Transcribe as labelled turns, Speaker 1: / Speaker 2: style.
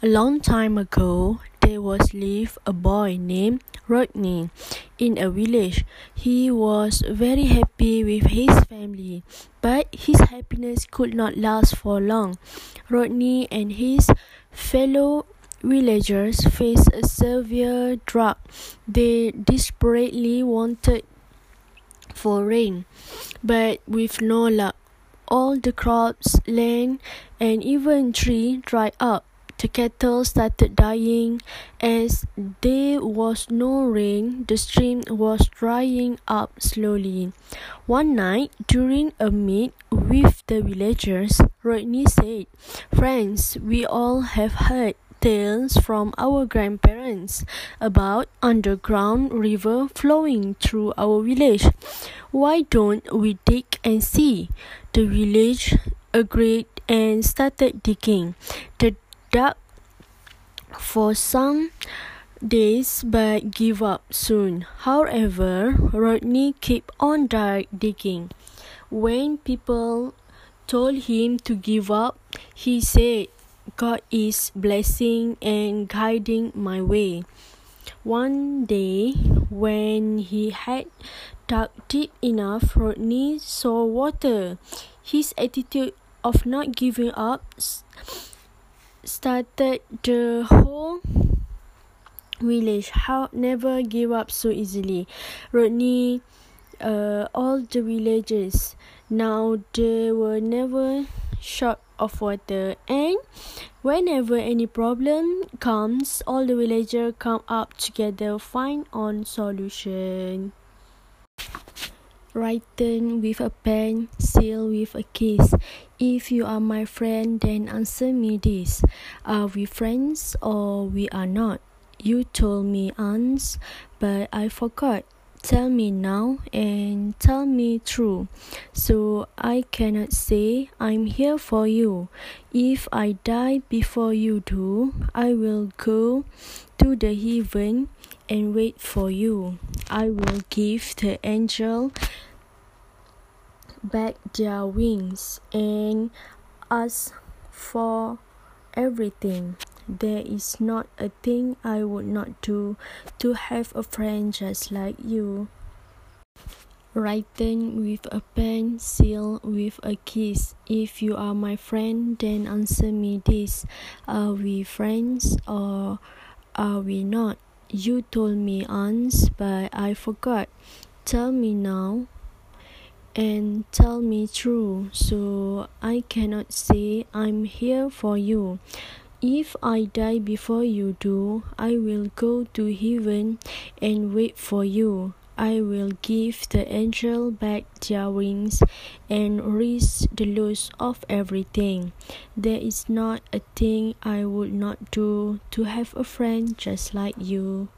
Speaker 1: A long time ago, there was lived a boy named Rodney in a village. He was very happy with his family, but his happiness could not last for long. Rodney and his fellow villagers faced a severe drought. They desperately wanted for rain, but with no luck. All the crops, land, and even trees dried up. The cattle started dying as there was no rain. The stream was drying up slowly. One night, during a meet with the villagers, Rodney said, Friends, we all have heard tales from our grandparents about underground river flowing through our village. Why don't we dig and see? The village agreed and started digging. The dug for some days but gave up soon. However, Rodney kept on digging. When people told him to give up, he said, God is blessing and guiding my way. One day, when he had dug deep enough, Rodney saw water. His attitude of not giving up started the whole village how never give up so easily. Rodney uh, all the villagers now they were never short of water. And whenever any problem comes all the villagers come up together find on solution written with a pen, sealed with a kiss. If you are my friend, then answer me this Are we friends or we are not? You told me once, but I forgot. Tell me now and tell me true. So I cannot say I'm here for you. If I die before you do, I will go to the heaven and wait for you. I will give the angel back their wings and ask for everything. There is not a thing I would not do to have a friend just like you. Written with a pen, sealed with a kiss. If you are my friend, then answer me this Are we friends or are we not? You told me once, but I forgot. Tell me now and tell me true, so I cannot say I'm here for you. If I die before you do, I will go to heaven and wait for you. I will give the angel back their wings and risk the loss of everything. There is not a thing I would not do to have a friend just like you.